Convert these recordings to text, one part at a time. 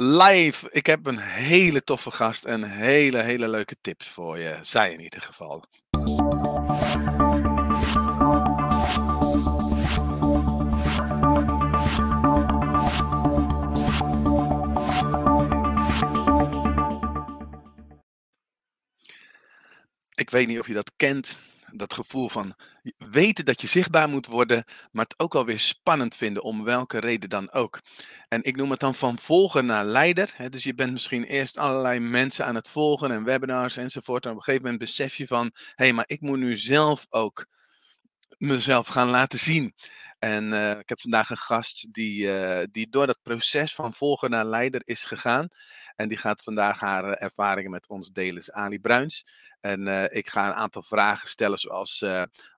live. Ik heb een hele toffe gast en hele, hele leuke tips voor je. Zij in ieder geval. Ik weet niet of je dat kent, dat gevoel van weten dat je zichtbaar moet worden, maar het ook alweer spannend vinden, om welke reden dan ook. En ik noem het dan van volger naar leider. Hè? Dus je bent misschien eerst allerlei mensen aan het volgen en webinars enzovoort. En op een gegeven moment besef je van, hé, hey, maar ik moet nu zelf ook mezelf gaan laten zien. En uh, ik heb vandaag een gast die, uh, die door dat proces van volger naar leider is gegaan. En die gaat vandaag haar uh, ervaringen met ons delen, is Ali Bruins. En ik ga een aantal vragen stellen, zoals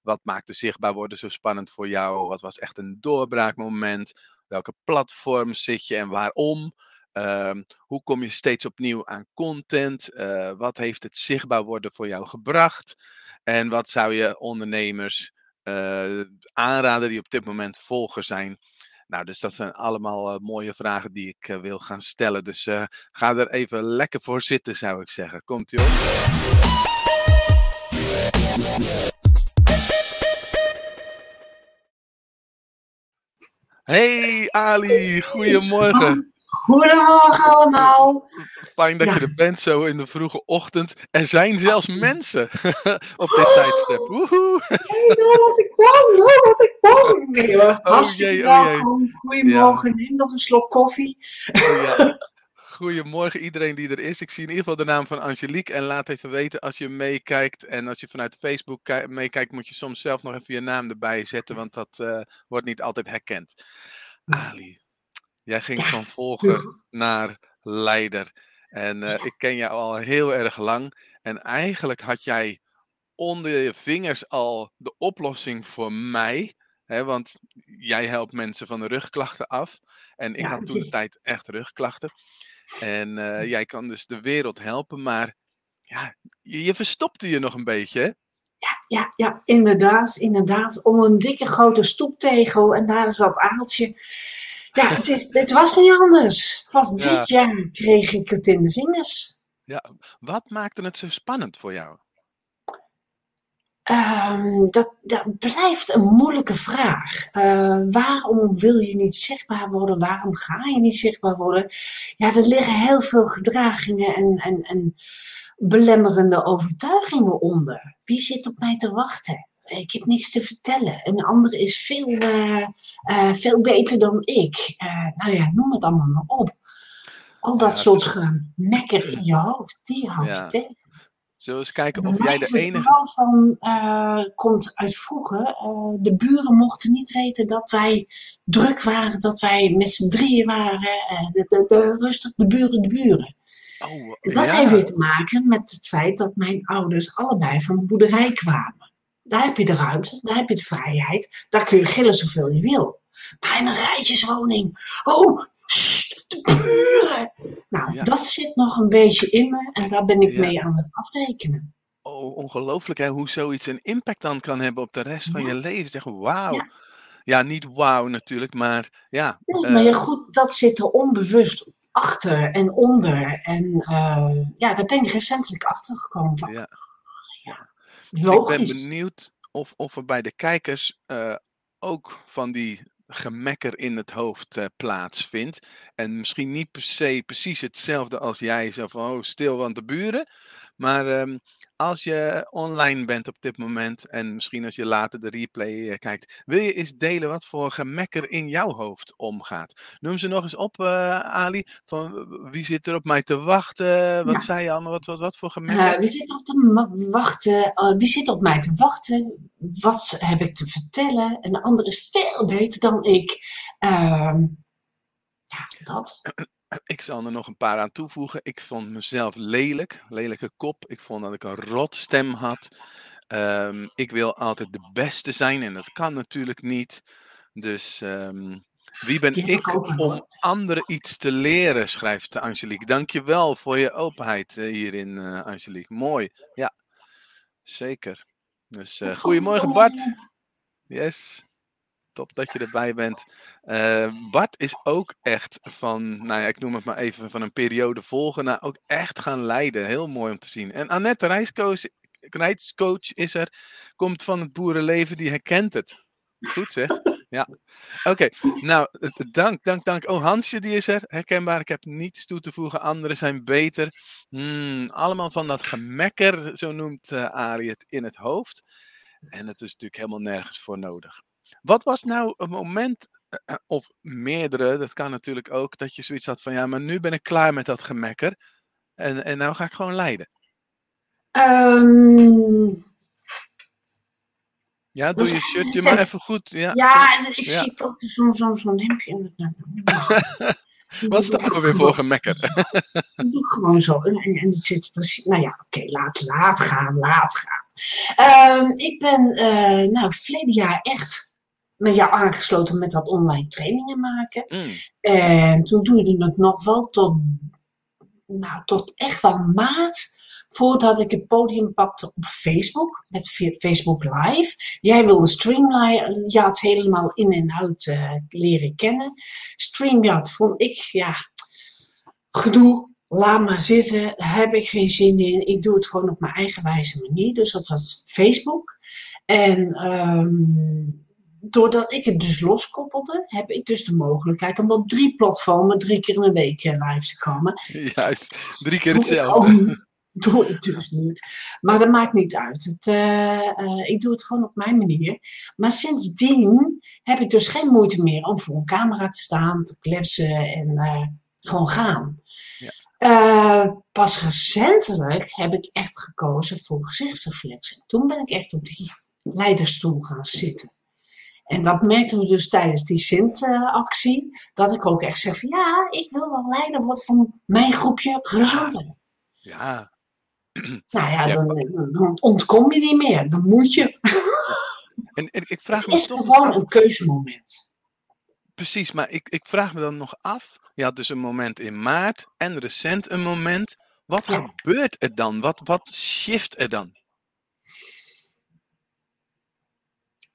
wat maakte zichtbaar worden zo spannend voor jou? Wat was echt een doorbraakmoment? Welke platform zit je en waarom? Ehm, hoe kom je steeds opnieuw aan content? wat heeft het zichtbaar worden voor jou gebracht? En wat zou je ondernemers aanraden die op dit moment volger zijn. Nou, dus dat zijn allemaal uh, mooie vragen die ik uh, wil gaan stellen. Dus ga er even lekker voor zitten, zou ik zeggen. Komt ie op. Hey Ali, goedemorgen. Goedemorgen allemaal. Fijn dat je er bent zo in de vroege ochtend. Er zijn zelfs mensen op dit tijdstip. Woehoe. Hey, wat ik kwam, wat ik kwam. Nee hoor, hartstikke oh, welkom. Goedemorgen, neem nog een slok koffie. Oh, ja. Goedemorgen iedereen die er is. Ik zie in ieder geval de naam van Angelique. En laat even weten als je meekijkt. En als je vanuit Facebook meekijkt, moet je soms zelf nog even je naam erbij zetten. Want dat uh, wordt niet altijd herkend. Ali, Jij ging van volger naar leider. En uh, ik ken jou al heel erg lang. En eigenlijk had jij onder je vingers al de oplossing voor mij. Hè, want jij helpt mensen van de rugklachten af. En ik had toen de tijd echt rugklachten. En uh, jij kan dus de wereld helpen. Maar ja, je, je verstopte je nog een beetje. Hè? Ja, ja, ja, inderdaad, inderdaad. Om een dikke grote stoeptegel en daar zat Aaltje. Ja, het, is, het was niet anders. Pas dit jaar kreeg ik het in de vingers. Ja, wat maakte het zo spannend voor jou? Um, dat, dat, blijft een moeilijke vraag. Uh, waarom wil je niet zichtbaar worden? Waarom ga je niet zichtbaar worden? Ja, er liggen heel veel gedragingen en, en, en belemmerende overtuigingen onder. Wie zit op mij te wachten? Ik heb niks te vertellen. Een ander is veel, uh, uh, veel beter dan ik. Uh, nou ja, noem het allemaal maar op. Al dat ja, soort gemekker in je hoofd, die houdt ja. je tegen. Zullen we eens kijken of jij de enige... Het van, komt uit vroeger. de buren mochten niet weten dat wij druk waren, dat wij met z'n drieën waren. De, de, de, rustig, de buren, de buren. Oh, dat ja. heeft weer te maken met het feit dat mijn ouders allebei van de boerderij kwamen. Daar heb je de ruimte, daar heb je de vrijheid. Daar kun je gillen zoveel je wil. Maar in een rijtjeswoning. Oh, de buren. Nou, dat zit nog een beetje in me en daar ben ik mee aan het afrekenen. Oh, ongelooflijk hè, hoe zoiets een impact dan kan hebben op de rest van je leven. Zeg, wauw. Ja. niet wauw natuurlijk, maar ja. Nee, maar ja, eh, goed, dat zit er onbewust achter en onder. En uh, ja, daar ben ik recentelijk achter gekomen. Van, ja. Logisch. Ik ben benieuwd of, of er bij de kijkers uh, ook van die gemekker in het hoofd uh, plaatsvindt. En misschien niet per se precies hetzelfde als jij, zo van oh, stil, want de buren. Maar um, als je online bent op dit moment en misschien als je later de replay uh, kijkt, wil je eens delen wat voor gemekker in jouw hoofd omgaat? Noem ze nog eens op, uh, Ali. Van wie zit er op mij te wachten? Wat ja. zei je allemaal? Wat, wat, wat voor gemekker? Uh, wie zit op te wachten? wie zit op mij te wachten? Wat heb ik te vertellen? En de ander is veel beter dan ik. Ehm, ja, dat. Ik zal er nog een paar aan toevoegen. Ik vond mezelf lelijk, lelijke kop. Ik vond dat ik een rot stem had. Um, ik wil altijd de beste zijn en dat kan natuurlijk niet. Dus um, wie ben ik om anderen iets te leren, schrijft Angelique. Dankjewel voor je openheid uh, hierin, uh, Angelique. Mooi. Ja, zeker. Dus uh, goedemorgen Bart. Yes. Top dat je erbij bent. Uh, Bart is ook echt van, nou ja, ik noem het maar even, van een periode volgen naar ook echt gaan leiden. Heel mooi om te zien. En Annette, reiscoach is er, komt van het boerenleven, die herkent het. Goed zeg. Ja. Oké, nou, dank, dank, dank. Oh, Hansje, die is er. Herkenbaar, ik heb niets toe te voegen. Anderen zijn beter. Hmm, allemaal van dat gemekker, zo noemt uh, Ari het, in het hoofd. En het is natuurlijk helemaal nergens voor nodig. Wat was nou een moment, eh, eh, of meerdere, dat kan natuurlijk ook, dat je zoiets had van ja, maar nu ben ik klaar met dat gemekker. En, en nou ga ik gewoon leiden. Um, ja, doe je shirtje maar even goed. Ja, ja ik zie toch zo'n zo, zo hemdje. Wat staat er weer voor gemekker? Dat doe ik gewoon zo. En, en het zit precies. Nou ja, oké, laat, laat gaan, laat gaan. Um, ik ben, uh, nou, verleden jaar echt met jou aangesloten met dat online trainingen maken. Mm. En toen doe je het nog wel tot, nou, tot echt wel maart voordat ik het podium pakte op Facebook, met Facebook Live. Jij wilde StreamYard helemaal in en uit uh, leren kennen. StreamYard vond ik, ja, gedoe. Laat maar zitten, daar heb ik geen zin in. Ik doe het gewoon op mijn eigen wijze manier. Dus dat was Facebook. En um, doordat ik het dus loskoppelde, heb ik dus de mogelijkheid om op drie platformen drie keer in een week eh, live te komen. Juist, drie keer hetzelfde doe ik dus niet. Maar dat maakt niet uit. Het, uh, uh, ik doe het gewoon op mijn manier. Maar sindsdien heb ik dus geen moeite meer om voor een camera te staan, te kletsen en uh, gewoon gaan. Ja. pas recentelijk heb ik echt gekozen voor gezichtsreflexen. Toen ben ik echt op die leiderstoel gaan zitten. En dat merkten we dus tijdens die Sint-actie. Dat ik ook echt zeg van ja, ik wil wel leider worden van mijn groepje gezondheid. Ja, nou ja, Dan, dan, ontkom je niet meer. Dan moet je. En, en, ik vraag het is gewoon een keuzemoment. Precies, maar ik, ik vraag me dan nog af. Je had dus een moment in maart en recent een moment. Wat gebeurt er dan? Wat, wat shift er dan?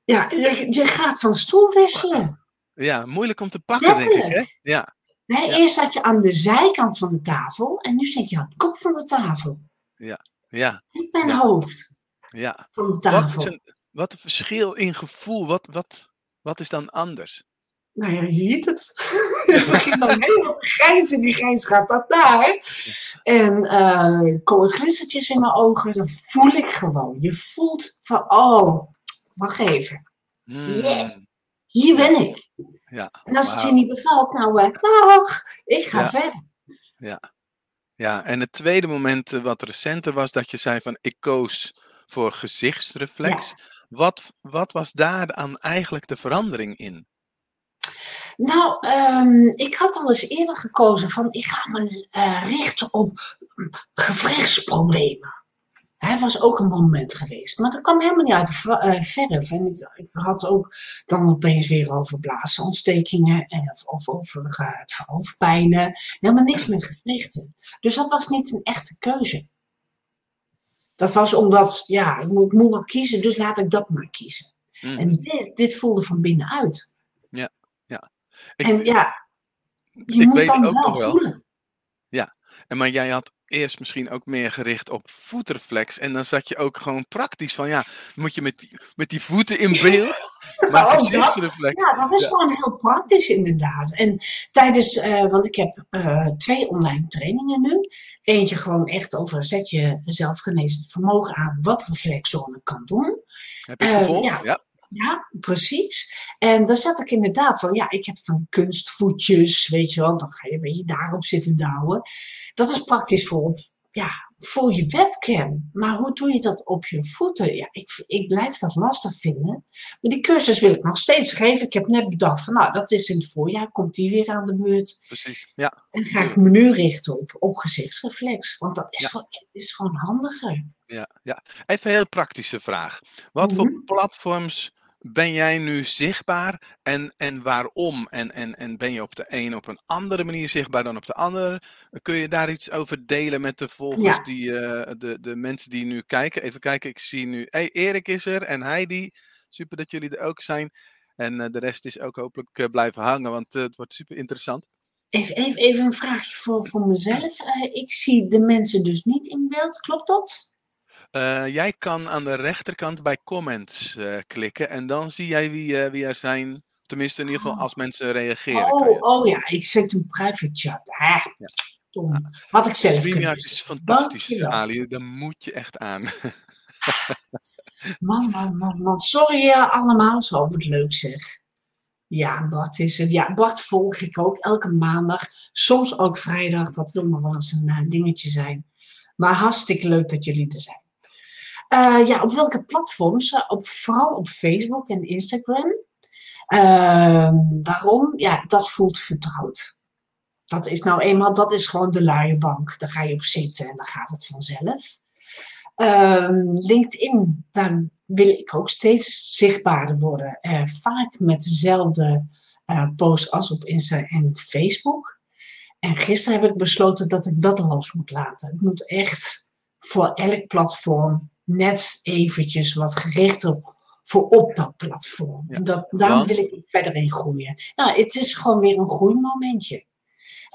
Ja, je, je gaat van stoel wisselen. Ja, moeilijk om te pakken, denk ik. Hè? Ja. Nee, Eerst zat je aan de zijkant van de tafel en nu zit je aan de kop van de tafel. Ja, ja. Ik ben hoofd ja. van de tafel. Wat, is een, wat een verschil in gevoel. Wat, wat, wat is dan anders? Nou ja, je ziet het. Je begint dan helemaal te grijnzen. Die grijns gaat dat daar. En uh, komen glinstertjes in mijn ogen. Dan voel ik gewoon. Je voelt van, oh, wacht even. Yeah. Hier ben ik. Ja. En als het je niet bevalt, nou, dag, ik ga verder. Ja. Ja, en het tweede moment eh, wat recenter was, dat je zei van ik koos voor gezichtsreflex. Wat, wat was daar dan eigenlijk de verandering in? Nou, um, ik had al eens eerder gekozen van ik ga me uh, richten op gewrichtsproblemen. Hij was ook een moment geweest. Maar dat kwam helemaal niet uit de uh, verf. En ik, ik, had ook dan opeens weer over blaasontstekingen en, of, of over uh, hoofdpijnen. Helemaal niks met gewrichten. Dus dat was niet een echte keuze. Dat was omdat, ja, ik moet, moet wel kiezen, dus laat ik dat maar kiezen. Mm. En dit, dit voelde van binnenuit. Ja, ja. Ik, en ja, je moet dan wel, wel voelen. Ja, en maar jij had eerst misschien ook meer gericht op voetreflex. En dan zat je ook gewoon praktisch van, ja, moet je met die, met die voeten in beeld. Maar oh, gezichtsreflex. Ja, dat is gewoon heel praktisch inderdaad. En tijdens, uh, want ik heb uh, twee online trainingen nu. Eentje gewoon echt over zet je zelfgenezend vermogen aan wat reflexzone kan doen. Heb ik gevolgd? Uh, ja. ja. Ja, precies. En dan zat ik inderdaad van, ja, ik heb van kunstvoetjes, weet je wel, dan ga je een beetje daarop zitten douwen. Dat is praktisch voor, ja, voor je webcam. Maar hoe doe je dat op je voeten? Ja, ik, ik blijf dat lastig vinden. Maar die cursus wil ik nog steeds geven. Ik heb net bedacht van, nou, dat is in het voorjaar, komt die weer aan de beurt. Precies, ja. En ga ik me nu richten op, op gezichtsreflex, want dat is, ja. gewoon, is gewoon handiger. Ja, ja, even een heel praktische vraag. Wat mm -hmm. voor platforms ben jij nu zichtbaar en, en waarom? En, en, en ben je op de een op een andere manier zichtbaar dan op de andere? Kun je daar iets over delen met de volgers, die, uh, de, de mensen die nu kijken? Even kijken, ik zie nu, hey, Erik is er en Heidi. Super dat jullie er ook zijn. En de rest is ook hopelijk blijven hangen, want het wordt super interessant. Even, even, even een vraagje voor, voor mezelf. ik zie de mensen dus niet in beeld, klopt dat? Jij kan aan de rechterkant bij comments klikken en dan zie jij wie, wie er zijn Tenminste, in ieder geval als mensen reageren. Oh, oh ja, ik zet een private chat. Ah, ja. Tom. Had ik zelf StreamYard is fantastisch, Ali. Daar moet je echt aan. man, man, man, man. Sorry allemaal, zo wat leuk zeg. Ja, Bart is het. Ja, Bart volg ik ook elke maandag. Soms ook vrijdag. Dat wil nog wel eens een dingetje zijn. Maar hartstikke leuk dat jullie er zijn. Uh, ja, op welke platforms? op, vooral op Facebook en Instagram. Ehm, waarom? Ja, dat voelt vertrouwd. Dat is nou eenmaal, dat is gewoon de luie bank. Daar ga je op zitten en dan gaat het vanzelf. Ehm, LinkedIn, daar wil ik ook steeds zichtbaarder worden. Uh, vaak met dezelfde uh, posts als op Insta en Facebook. En gisteren heb ik besloten dat ik dat los moet laten. Het moet echt voor elk platform net eventjes wat gerichter voor op dat platform. Dat, daar wil ik verder in groeien. Nou, het is gewoon weer een groeimomentje.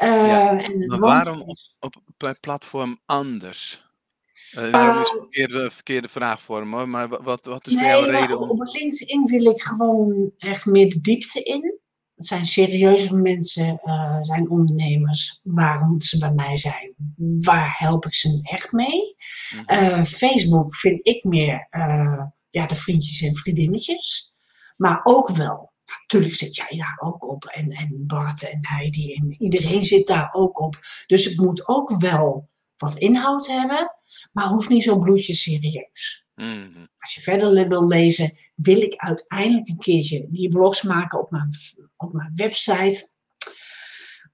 Uh, en maar waarom op, op, op platform anders? Uh, uh, is een verkeerde, verkeerde vraag voor me, maar wat, wat is nee, voor jou reden om... Op LinkedIn wil ik gewoon echt meer de diepte in. Het zijn serieuze mensen, uh, zijn ondernemers. Waarom moeten ze bij mij zijn? Waar help ik ze echt mee? Mm Facebook vind ik meer ja, de vriendjes en vriendinnetjes. Maar ook wel, natuurlijk zit jij daar ook op. En, en Bart en Heidi en iedereen zit daar ook op. Dus het moet ook wel wat inhoud hebben, maar hoeft niet zo bloedje serieus. Mhm. Als je verder wil lezen, wil ik uiteindelijk een keertje die blogs maken op mijn, op mijn website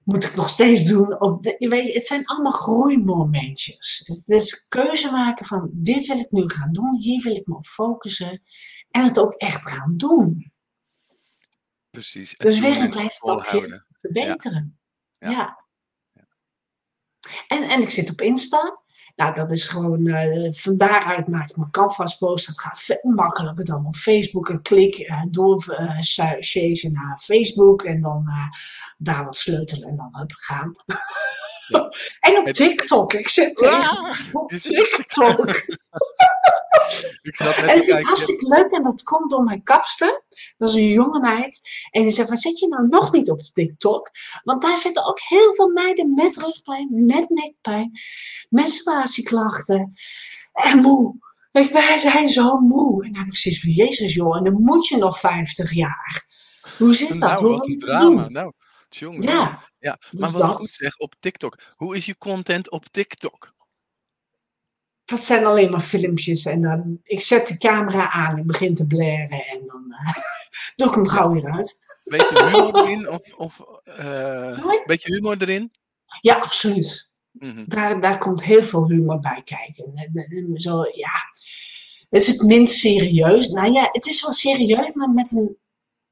moet ik nog steeds doen. Op de, weet je, het zijn allemaal groeimomentjes. Het is keuze maken van dit wil ik nu gaan doen, hier wil ik me op focussen en het ook echt gaan doen. Precies. dus weer een klein stapje verbeteren. Ja. ja. En, en ik zit op Insta. Nou, dat is gewoon, uh, van daaruit maak ik mijn canvas post. Dat gaat veel makkelijker dan op Facebook. Een klik uh, door uh, naar Facebook en dan daar wat sleutelen en dan hup gaan. Ja. en op TikTok. Ik zit ah, op TikTok. ik zat net en het is hartstikke leuk en dat komt door mijn kapster. Dat is een jonge meid. En die zegt, wat zit je nou nog niet op TikTok? Want daar zitten ook heel veel meiden met rugpijn, met nekpijn, menstruatieklachten en moe. Wij zijn zo moe. En dan heb ik zoiets van, jezus joh, en dan moet je nog 50 jaar. Hoe zit dat? Nou, wat een drama. Nou, jongen. Ja. ja. Maar dus wat goed zeg, op TikTok. Hoe is je content op TikTok? Dat zijn alleen maar filmpjes. En dan, ik zet de camera aan, ik begin te blaren en dan uh, doe ik hem gauw weer uit. Beetje humor erin? Of, of uh, beetje humor erin? Ja, absoluut. Mm daar, daar komt heel veel humor bij kijken. En, zo, ja. Het is het minst serieus. Nou ja, het is wel serieus, maar met een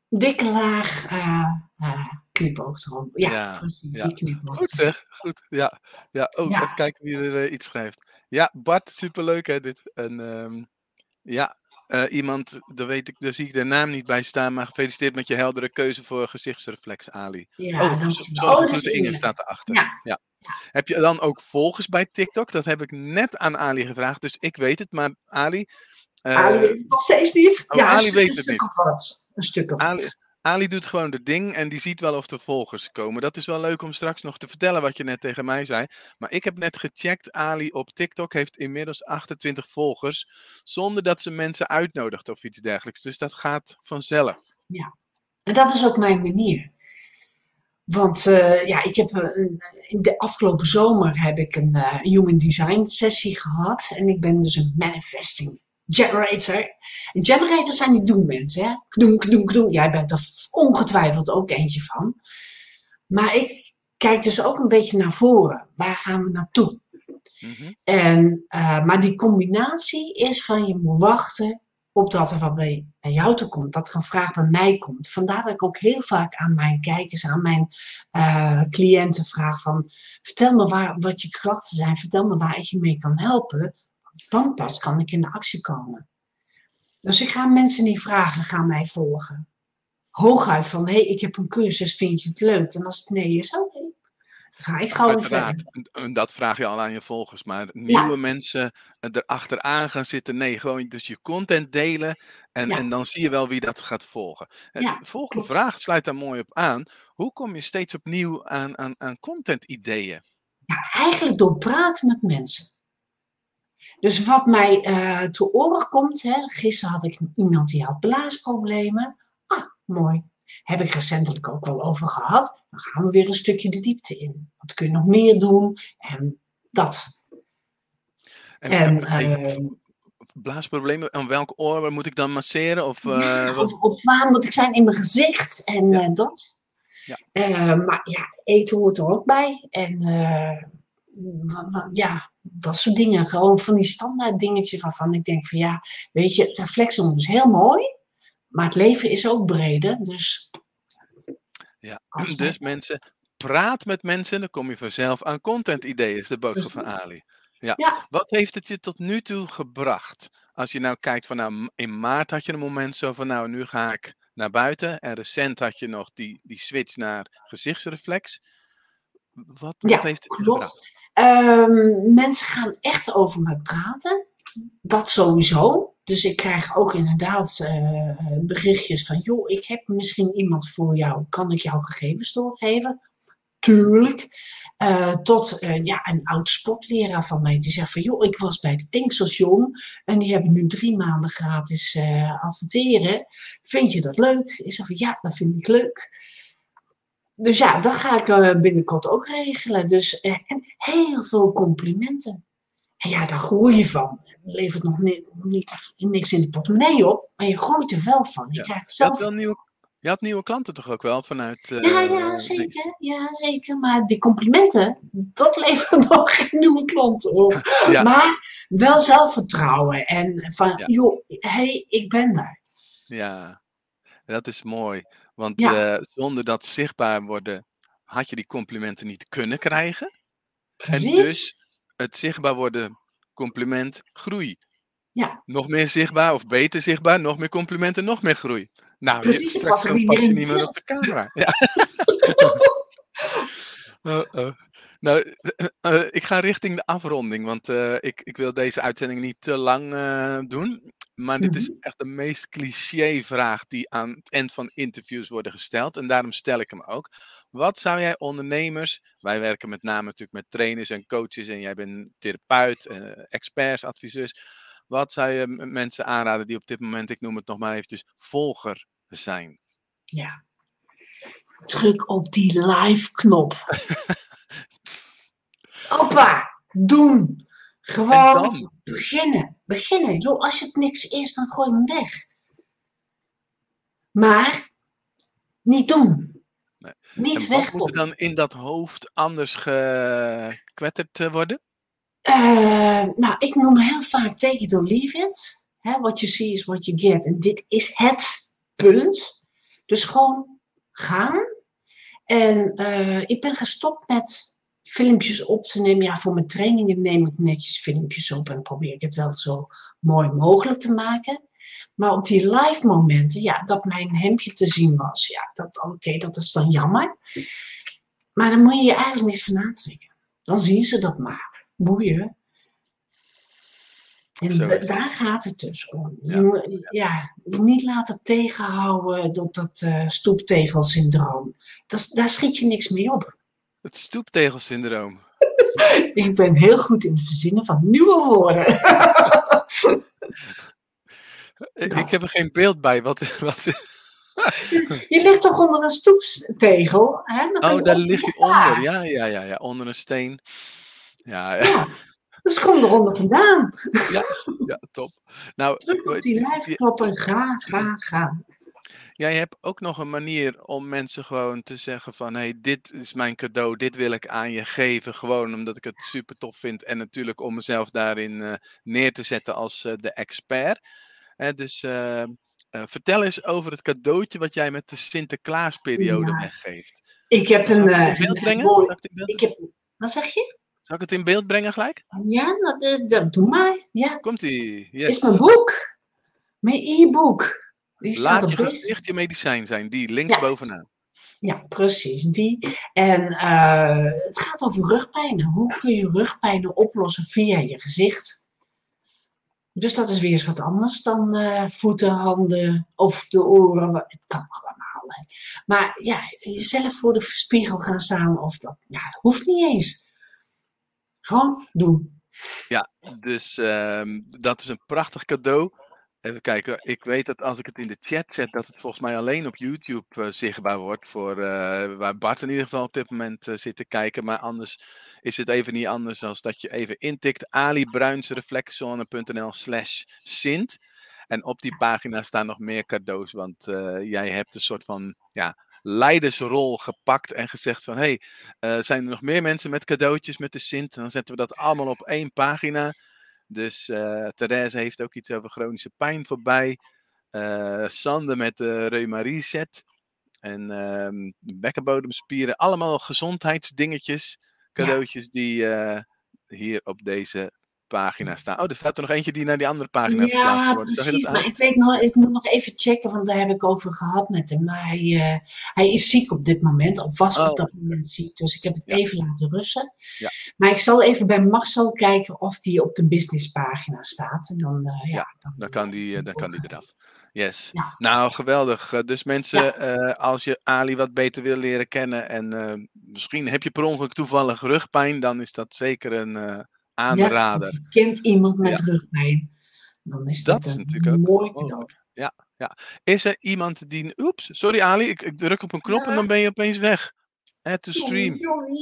dikke laag uh, knipoog erom. Ja, ja, precies, ja. Goed zeg, goed. Ja, ja. Oh, ja. even kijken wie er iets schrijft. Ja, Bart, superleuk hè dit. En um, ja, uh, iemand, daar, weet ik, daar zie ik de naam niet bij staan, maar gefeliciteerd met je heldere keuze voor gezichtsreflex, Ali. Ja, oh, Zorggroete oh, Inge staat erachter. Ja. ja. Heb je dan ook volgers bij TikTok? Dat heb ik net aan Ali gevraagd, dus ik weet het, maar Ali... Uh, Ali weet het nog steeds niet. Oh, ja, Ali weet het niet. Een stuk of wat. Ali doet gewoon de ding en die ziet wel of er volgers komen. Dat is wel leuk om straks nog te vertellen wat je net tegen mij zei. Maar ik heb net gecheckt, Ali op TikTok heeft inmiddels 28 volgers. Zonder dat ze mensen uitnodigt of iets dergelijks. Dus dat gaat vanzelf. Ja, en dat is ook mijn manier. Want uh, ja, ik heb in de afgelopen zomer heb ik een uh, human design sessie gehad. En ik ben dus een manifesting generator. En generators zijn die doenmensen. Hè? Kdoen, kdoen, kdoen. Jij bent er ongetwijfeld ook eentje van. Maar ik kijk dus ook een beetje naar voren. Waar gaan we naartoe? Mm en, uh, maar die combinatie is van je moet wachten op dat er wat bij naar jou toe komt. Dat er een vraag bij mij komt. Vandaar dat ik ook heel vaak aan mijn kijkers, aan mijn uh, cliënten vraag van... Vertel me waar, wat je klachten zijn. Vertel me waar ik je mee kan helpen dan pas kan ik in de actie komen. Dus ik ga mensen niet vragen, ga mij volgen. hooguit van, hé, hey, ik heb een cursus, vind je het leuk? En als het nee is, oké. ga ik gewoon verder. Dat vraag je al aan je volgers. Maar nieuwe mensen erachteraan gaan zitten. Nee, gewoon dus je content delen. En, Ja. en dan zie je wel wie dat gaat volgen. Ja, volgende vraag sluit daar mooi op aan. Hoe kom je steeds opnieuw aan, aan, aan content ideeën? Ja, eigenlijk door praten met mensen. Dus wat mij eh te oren komt, hè, gisteren had ik iemand die had blaasproblemen. Ah, mooi. Heb ik recentelijk ook wel over gehad. Dan gaan we weer een stukje de diepte in. Wat kun je nog meer doen? En dat. En, En, en ehm, blaasproblemen. Aan welk oor moet ik dan masseren? Of, Ja, eh, of, of waar moet ik zijn in mijn gezicht en Ja. eh, dat. Ja. Eh, maar ja, eten hoort er ook bij. En eh, ja, dat soort dingen. Gewoon van die standaard dingetjes waarvan ik denk van ja, weet je, reflexzone is heel mooi. Maar het leven is ook breder. Dus Ja, dus mensen, praat met mensen, dan kom je vanzelf aan content ideeën, is de boodschap van Ali. Ja. Ja. Wat heeft het je tot nu toe gebracht? Als je nou kijkt van nou, in maart had je een moment zo van nou, nu ga ik naar buiten. En recent had je nog die, die switch naar gezichtsreflex. Wat, Ja, wat heeft het klopt. gebracht? Ehm, mensen gaan echt over me praten. Dat sowieso. Dus ik krijg ook inderdaad eh, berichtjes van: joh, ik heb misschien iemand voor jou. Kan ik jouw gegevens doorgeven? Tuurlijk. Eh, tot eh, ja, een oud sportleraar van mij die zegt van: joh, ik was bij de tankstation en die hebben nu drie maanden gratis adverteren. Vind je dat leuk? Ik zeg van ja, dat vind ik leuk. Dus ja, dat ga ik eh, binnenkort ook regelen. Dus, eh, en heel veel complimenten. En ja, daar groei je van. Het levert nog ni- niks in de portemonnee op, maar je groeit er wel van. Je Ja. krijgt zelf... wel nieuwe, je had nieuwe klanten toch ook wel vanuit. eh, Ja, ja, de- zeker. Ja, zeker. Maar die complimenten, dat levert nog geen nieuwe klanten op. Ja. Maar wel zelfvertrouwen. En van, Ja. joh, hé, hey, ik ben daar. Ja, dat is mooi. Want Ja. eh, zonder dat zichtbaar worden, had je die complimenten niet kunnen krijgen. En dus het zichtbaar worden, compliment, groei. Ja. Nog meer zichtbaar of beter zichtbaar, nog meer complimenten, nog meer groei. Nou, je- Precies, het straks dan pas je niet meer op de camera. Ja. Uh-oh. Nou, eh, ik ga richting de afronding, want eh, ik, ik wil deze uitzending niet te lang eh, doen. Maar dit is Mhm. echt de meest cliché vraag die aan het eind van interviews worden gesteld. En daarom stel ik hem ook. Wat zou jij ondernemers, wij werken met name natuurlijk met trainers en coaches en jij bent therapeut, eh, experts, adviseurs. Wat zou je mensen aanraden die op dit moment, ik noem het nog maar eventjes, volger zijn? Ja. Druk op die live-knop. Hoppa, doen. Gewoon beginnen. Beginnen. Joh, als het niks is, dan gooi hem weg. Maar niet doen. Nee. Niet wat moet er dan in dat hoofd anders gekwetterd eh, worden? Eh, nou, ik noem heel vaak take it or leave it. Hè, what you see is what you get. En dit is het punt. Dus gewoon gaan. En eh, ik ben gestopt met filmpjes op te nemen. Ja, voor mijn trainingen neem ik netjes filmpjes op en probeer ik het wel zo mooi mogelijk te maken. Maar op die live momenten, ja, dat mijn hemdje te zien was, ja, dat, oké, dat is dan jammer. Maar dan moet je je eigenlijk niks van aantrekken. Dan zien ze dat maar. Boeien. En daar gaat het dus om. Ja, niet laten tegenhouden door dat eh stoeptegelsyndroom. Dat, daar schiet je niks mee op. Het stoeptegelsyndroom. Ik ben heel goed in het verzinnen van nieuwe woorden. Ik, heb er geen beeld bij. Wat, wat, Je ligt toch onder een stoeptegel? Hè? Dan oh, daar lig je onder. Ja, ja, ja, ja. Onder een steen. Ja, ja, Ja, dus kom eronder vandaan. ja, top. Nou, Druk op weet- die je- lijfknop en ga, ga, ga. Jij hebt ook nog een manier om mensen gewoon te zeggen van... hé, hey, dit is mijn cadeau, dit wil ik aan je geven. Gewoon omdat ik het super tof vind. En natuurlijk om mezelf daarin eh, neer te zetten als eh, de expert. Hè, dus eh, eh, vertel eens over het cadeautje wat jij met de Sinterklaasperiode Ja. weggeeft. Ik heb een, in beeld brengen? mooi- Zal ik het in beeld, Ik heb, wat zeg je? zal ik het in beeld brengen gelijk? Ja, dat, eh, dat doe maar. Ja, Komt ie. is Yes. mijn boek. Mijn e-book. Laat je gezicht je medicijn zijn, die links bovenaan. Ja, precies, die. En uh, het gaat over rugpijnen. Hoe kun je rugpijnen oplossen via je gezicht? Dus dat is weer eens wat anders dan uh, voeten, handen of de oren. Het kan allemaal. Hè. Maar ja, jezelf voor de spiegel gaan staan of dat, ja, dat hoeft niet eens. Gewoon doen. Ja, dus uh, dat is een prachtig cadeau. Even kijken, ik weet dat als ik het in de chat zet, dat het volgens mij alleen op YouTube uh, zichtbaar wordt. Voor, uh, waar Bart in ieder geval op dit moment uh, zit te kijken. Maar anders is het even niet anders dan dat je even intikt alibruinsreflexzone.nl slash sint. En op die pagina staan nog meer cadeaus, want jij hebt een soort van ja, leidersrol gepakt en gezegd van... hé, hey, zijn er nog meer mensen met cadeautjes met de sint? Dan zetten we dat allemaal op één pagina... Dus uh, Therese heeft ook iets over chronische pijn voorbij. Uh, Sander met de Reuma Reset. En uh, bekkenbodemspieren. Allemaal gezondheidsdingetjes. Cadeautjes die uh, hier op deze pagina staan. Oh, er staat er nog eentje die naar die andere pagina ja, verplaatst wordt. Precies, maar ik weet nog, ik moet nog even checken, want daar heb ik over gehad met hem. Maar hij, uh, hij is ziek op dit moment, of was oh. op dat moment ziek. Dus ik heb het ja. even laten rusten. Ja. Maar ik zal even bij Marcel kijken of die op de businesspagina staat. En dan, uh, ja, dan, dan, kan die, dan kan die eraf. Yes. Ja. Nou, geweldig. Dus mensen, ja. uh, als je Ali wat beter wil leren kennen en uh, misschien heb je per ongeluk toevallig rugpijn, dan is dat zeker een, uh, aanrader. Ja, kent iemand met rugpijn, dan is dat, dat is natuurlijk ook mooi cadeau. Ja, ja. Is er iemand die. Oeps, sorry Ali, ik, ik druk op een knop en dan ben je opeens weg. At the stream.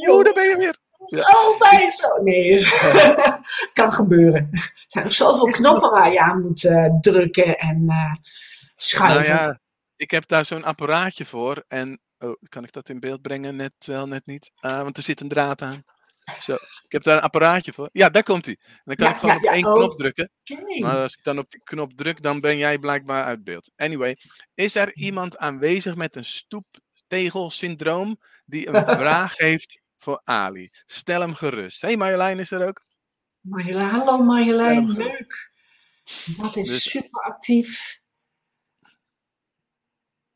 Oeh, daar ben je weer. Ja. Altijd zo. Nee, kan gebeuren. Er zijn nog zoveel knoppen waar je aan moet uh, drukken en uh, schuiven. Nou ja, ik heb daar zo'n apparaatje voor. En oh, kan ik dat in beeld brengen? Net wel, net niet. Uh, want er zit een draad aan. Zo, ik heb daar een apparaatje voor. Ja, daar komt hij. Dan kan ja, ik gewoon ja, op één knop oh, drukken. Maar als ik dan op die knop druk, dan ben jij blijkbaar uit beeld. Anyway, is er iemand aanwezig met een stoeptegelsyndroom die een vraag heeft voor Ali? Stel hem gerust. Hé, hey, Marjolein is er ook. Marjolein, hallo Marjolein, leuk. Dat is dus, super actief.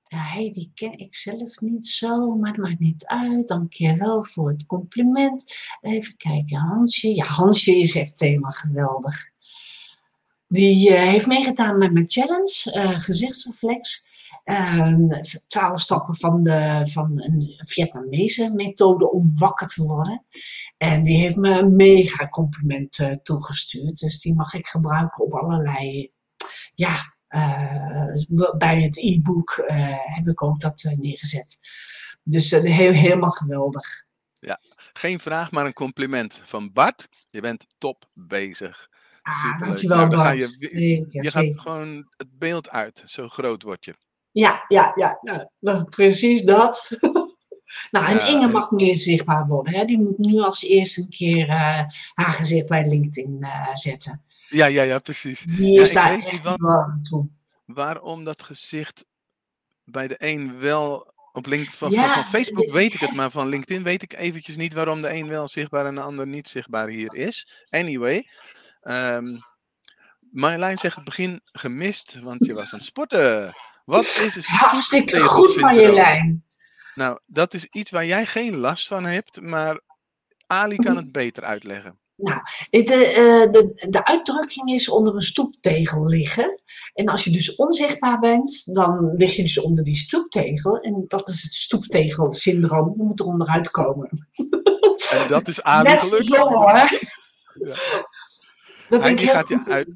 Ja, die ken ik zelf niet zo, maar het maakt niet uit. Dankjewel voor het compliment. Even kijken, Hansje. Ja, Hansje is echt helemaal geweldig. Die uh, heeft meegedaan met mijn challenge, uh, gezichtsreflex. Uh, twaalf stappen van, de, van een Vietnamese methode om wakker te worden. En die heeft me een mega compliment uh, toegestuurd. Dus die mag ik gebruiken op allerlei ja, bij het e-book uh, heb ik ook dat uh, neergezet. Dus heel, helemaal geweldig. Ja, geen vraag, maar een compliment van Bart. Je bent top bezig. Ah, Superleuk. Dankjewel, nou, Bart. Je, je, gaat gewoon het beeld uit. Zo groot word je. Ja, ja, ja. Nou, nou precies dat. nou, en ja, Inge mag meer zichtbaar worden. Hè? Die moet nu als eerste een keer haar gezicht bij LinkedIn zetten. Ja, ja, ja, precies. Die is ja, daar echt wel toe. Waarom dat gezicht bij de een wel op link van, ja, van, van, Facebook weet ik het, maar van LinkedIn weet ik eventjes niet waarom de een wel zichtbaar en de ander niet zichtbaar hier is. Anyway, um, Marjolein zegt het begin gemist, want je was aan het sporten. Wat is een Hartstikke goed, Marjolein. Nou, dat is iets waar jij geen last van hebt, maar Ali kan het beter uitleggen. Nou, de, eh, de, de uitdrukking is onder een stoeptegel liggen. En als je dus onzichtbaar bent, dan lig je dus onder die stoeptegel. En dat is het stoeptegelsyndroom. Je moet er onderuit komen. En dat is aardig gelukkig. Zo, hoor. Ja. Dat Hij, die gaat je uit,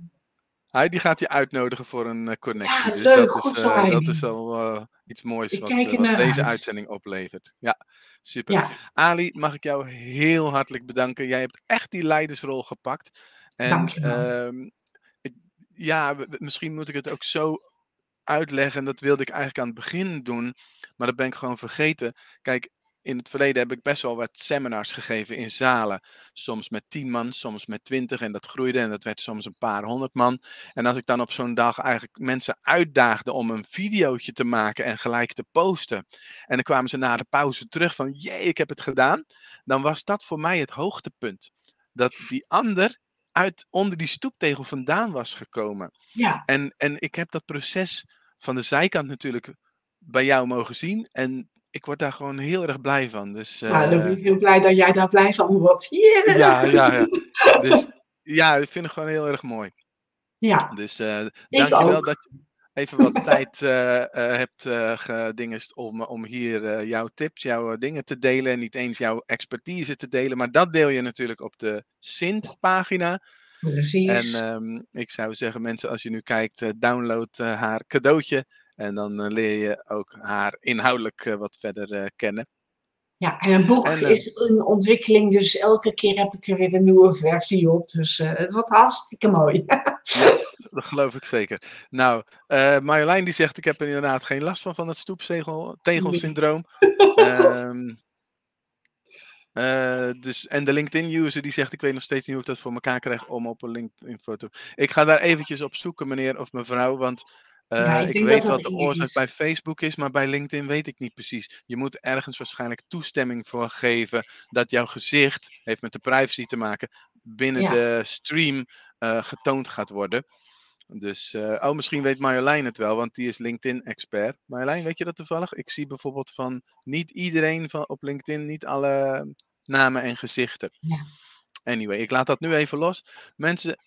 hij die gaat je uitnodigen voor een uh, connectie. Ja, dus leuk, dat, goed is, uh, dat is al iets moois wat, wat deze uitzending oplevert. Ja. Super. Ali, mag ik jou heel hartelijk bedanken. Jij hebt echt die leidersrol gepakt. En, uh, ja, misschien moet ik het ook zo uitleggen. Dat wilde ik eigenlijk aan het begin doen. Maar dat ben ik gewoon vergeten. Kijk, in het verleden heb ik best wel wat seminars gegeven in zalen. Soms met tien man, soms met twintig. En dat groeide en dat werd soms een paar honderd man. En als ik dan op zo'n dag eigenlijk mensen uitdaagde om een videootje te maken en gelijk te posten. En dan kwamen ze na de pauze terug van, jee, ik heb het gedaan. Dan was dat voor mij het hoogtepunt. Dat die ander uit onder die stoeptegel vandaan was gekomen. Ja. En, en ik heb dat proces van de zijkant natuurlijk bij jou mogen zien. En ik word daar gewoon heel erg blij van. Dus, nou, dan ben ik heel blij dat jij daar blij van wordt. Yeah. Ja, ja, ja. Dus ja, ik vind het gewoon heel erg mooi. Ja. Dus uh, dankjewel dat je even wat tijd uh, hebt gedingest om, om hier jouw tips, jouw dingen te delen. En niet eens jouw expertise te delen, maar dat deel je natuurlijk op de Sint-pagina. Precies. En um, ik zou zeggen, mensen, als je nu kijkt, download haar cadeautje. En dan leer je ook haar inhoudelijk wat verder kennen. Ja, en een boek en, is een ontwikkeling, dus elke keer heb ik er weer een nieuwe versie op. Dus uh, het wordt hartstikke mooi. ja, dat geloof ik zeker. Nou, uh, Marjolein die zegt, ik heb er inderdaad geen last van, van het stoeptegelsyndroom. um, dus, en de LinkedIn-user die zegt, ik weet nog steeds niet hoe ik dat voor elkaar krijg om op een LinkedIn-foto. Ik ga daar eventjes op zoeken, meneer of mevrouw, want ja, ik, ik weet wat de oorzaak is. bij Facebook is, maar bij LinkedIn weet ik niet precies. Je moet ergens waarschijnlijk toestemming voor geven dat jouw gezicht, heeft met de privacy te maken, binnen ja. de stream uh, getoond gaat worden. Dus, uh, oh, misschien weet Marjolein het wel, want die is LinkedIn-expert. Marjolein, weet je dat toevallig? Ik zie bijvoorbeeld van niet iedereen van, op LinkedIn, niet alle namen en gezichten. Ja. Anyway, ik laat dat nu even los. Mensen,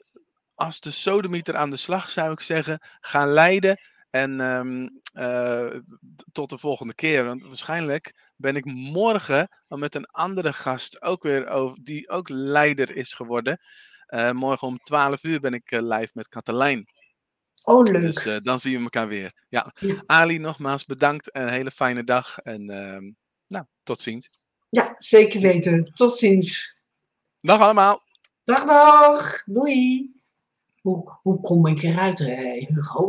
als de sodemieter aan de slag, zou ik zeggen, gaan leiden. En um, uh, tot de volgende keer. Want waarschijnlijk ben ik morgen met een andere gast ook weer over, die ook leider is geworden. Uh, morgen om 12 uur ben ik uh, live met Katelijn. Oh, leuk. Dus dan zien we elkaar weer. Ja. ja. Ali, nogmaals bedankt. Een hele fijne dag. En ehm, nou, tot ziens. Ja, zeker weten. Tot ziens. Dag allemaal. Dag, dag. Doei. Hoe, hoe kom ik eruit, Hugo?